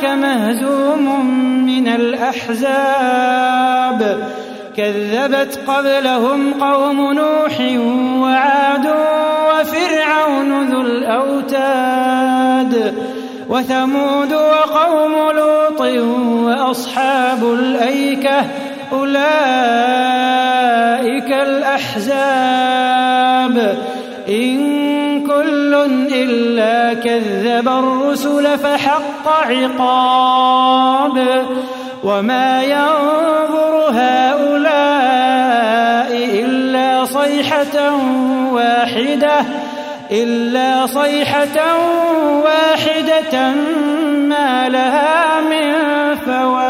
هنالك مهزوم من الأحزاب. كذبت قبلهم قوم نوح وعاد وفرعون ذو الأوتاد وثمود وقوم لوط وأصحاب الأيكة أولئك الأحزاب. إن إلا كذب الرسل فحق عقاب. وما ينظر هؤلاء إلا صيحة واحدة إلا صيحة واحدة ما لها من فواق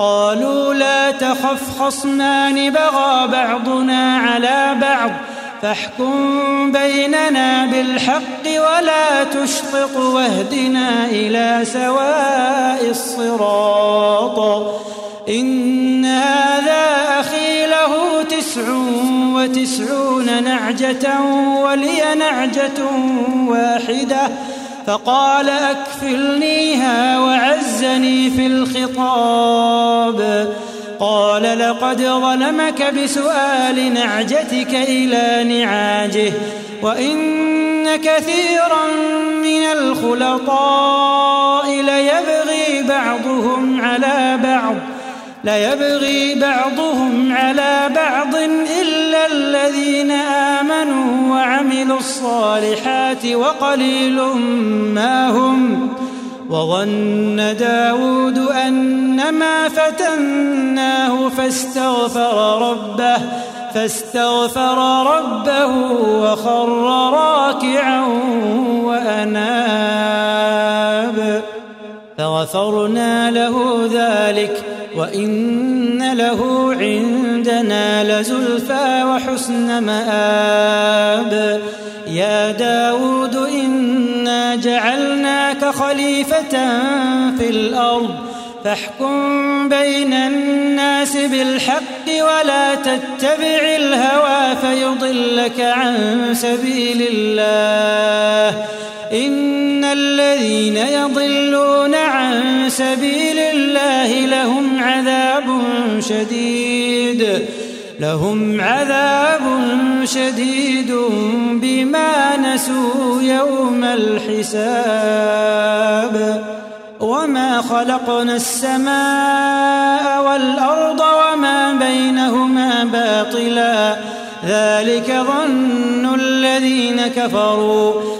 قالوا لا تخف خصمان بغى بعضنا على بعض فاحكم بيننا بالحق ولا تشطط واهدنا إلى سواء الصراط. إن هذا أخي له تسع وتسعون نعجة ولي نعجة واحدة. فقال أكفلنيها وعزني في الخطاب. قال لقد ظلمك بسؤال نعجتك إلى نعاجه وإن كثيرا من الخلطاء ليبغي بعضهم على بعض. ليبغي بعضهم على بعض إلا الذين آمنوا وعملوا الصالحات وقليل ما هم وظن داود أنما فتناه فاستغفر ربه فاستغفر ربه وخر راكعا وأناب فغفرنا له ذلك وإن له عندنا لزلفى وحسن مآب. يا داود إنا جعلناك خليفة في الأرض. فاحكم بين الناس بالحق ولا تتبع الهوى فيضلك عن سبيل الله. إن الذين يضلون عن سبيل الله لهم عذاب شديد. لهم عذاب شديد بما نسوا يوم الحساب. وما خلقنا السماء والأرض وما بينهما باطلا. ذلك ظن الذين كفروا.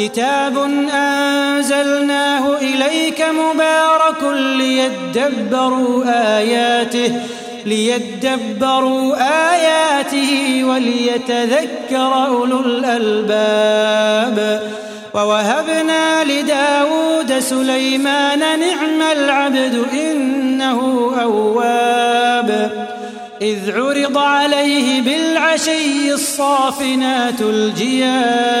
كتاب أنزلناه إليك مبارك ليدبروا آياته ليدبروا آياته وليتذكر أولو الألباب. ووهبنا لداود سليمان نعم العبد إنه أواب. إذ عرض عليه بالعشي الصافنات الجياد.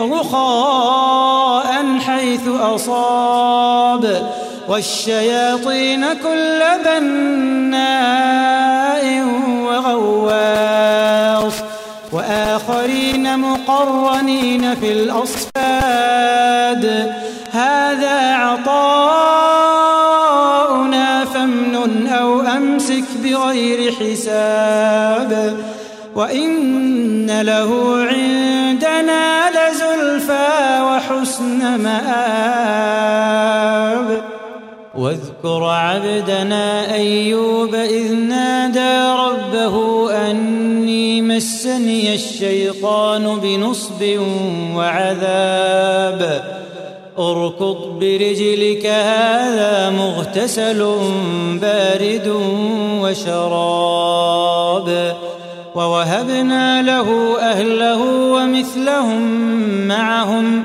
رخاء حيث أصاب والشياطين كل بناء وغواص وآخرين مقرنين في الأصفاد. هذا عطاؤنا فامنن أو أمسك بغير حساب وإن له واذكر عبدنا أيوب إذ نادى ربه أني مسني الشيطان بنصب وعذاب. اركض برجلك هذا مغتسل بارد وشراب. ووهبنا له أهله ومثلهم معهم.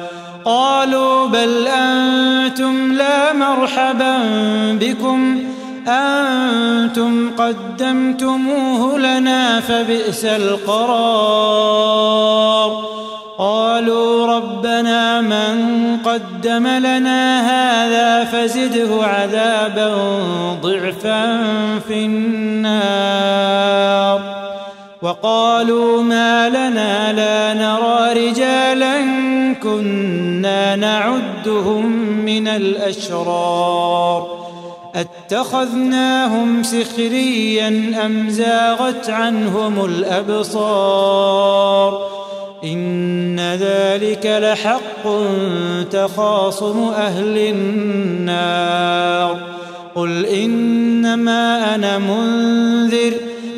قالوا بل أنتم لا مرحبا بكم. أنتم قدمتموه لنا فبئس القرار. قالوا ربنا من قدم لنا هذا فزده عذابا ضعفا في النار. وقالوا ما لنا لا نرى رجالا كنا نعدهم من الأشرار. أتخذناهم سخريا أم زاغت عنهم الأبصار؟ إن ذلك لحق تخاصم أهل النار. قل إنما أنا منذر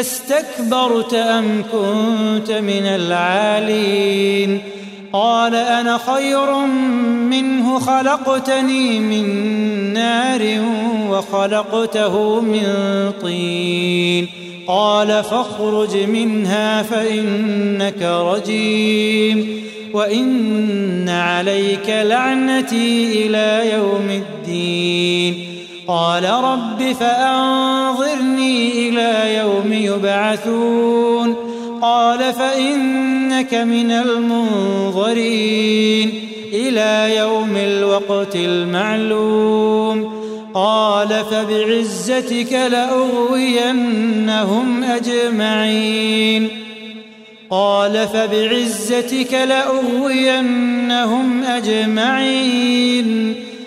أستكبرت أم كنت من العالين؟ قال أنا خير منه خلقتني من نار وخلقته من طين. قال فاخرج منها فإنك رجيم. وإن عليك لعنتي إلى يوم الدين. قال رب فأنظرني إلى يوم يبعثون. قال فإنك من المنظرين. إلى يوم الوقت المعلوم. قال فبعزتك لأغوينهم أجمعين. قال فبعزتك لأغوينهم أجمعين.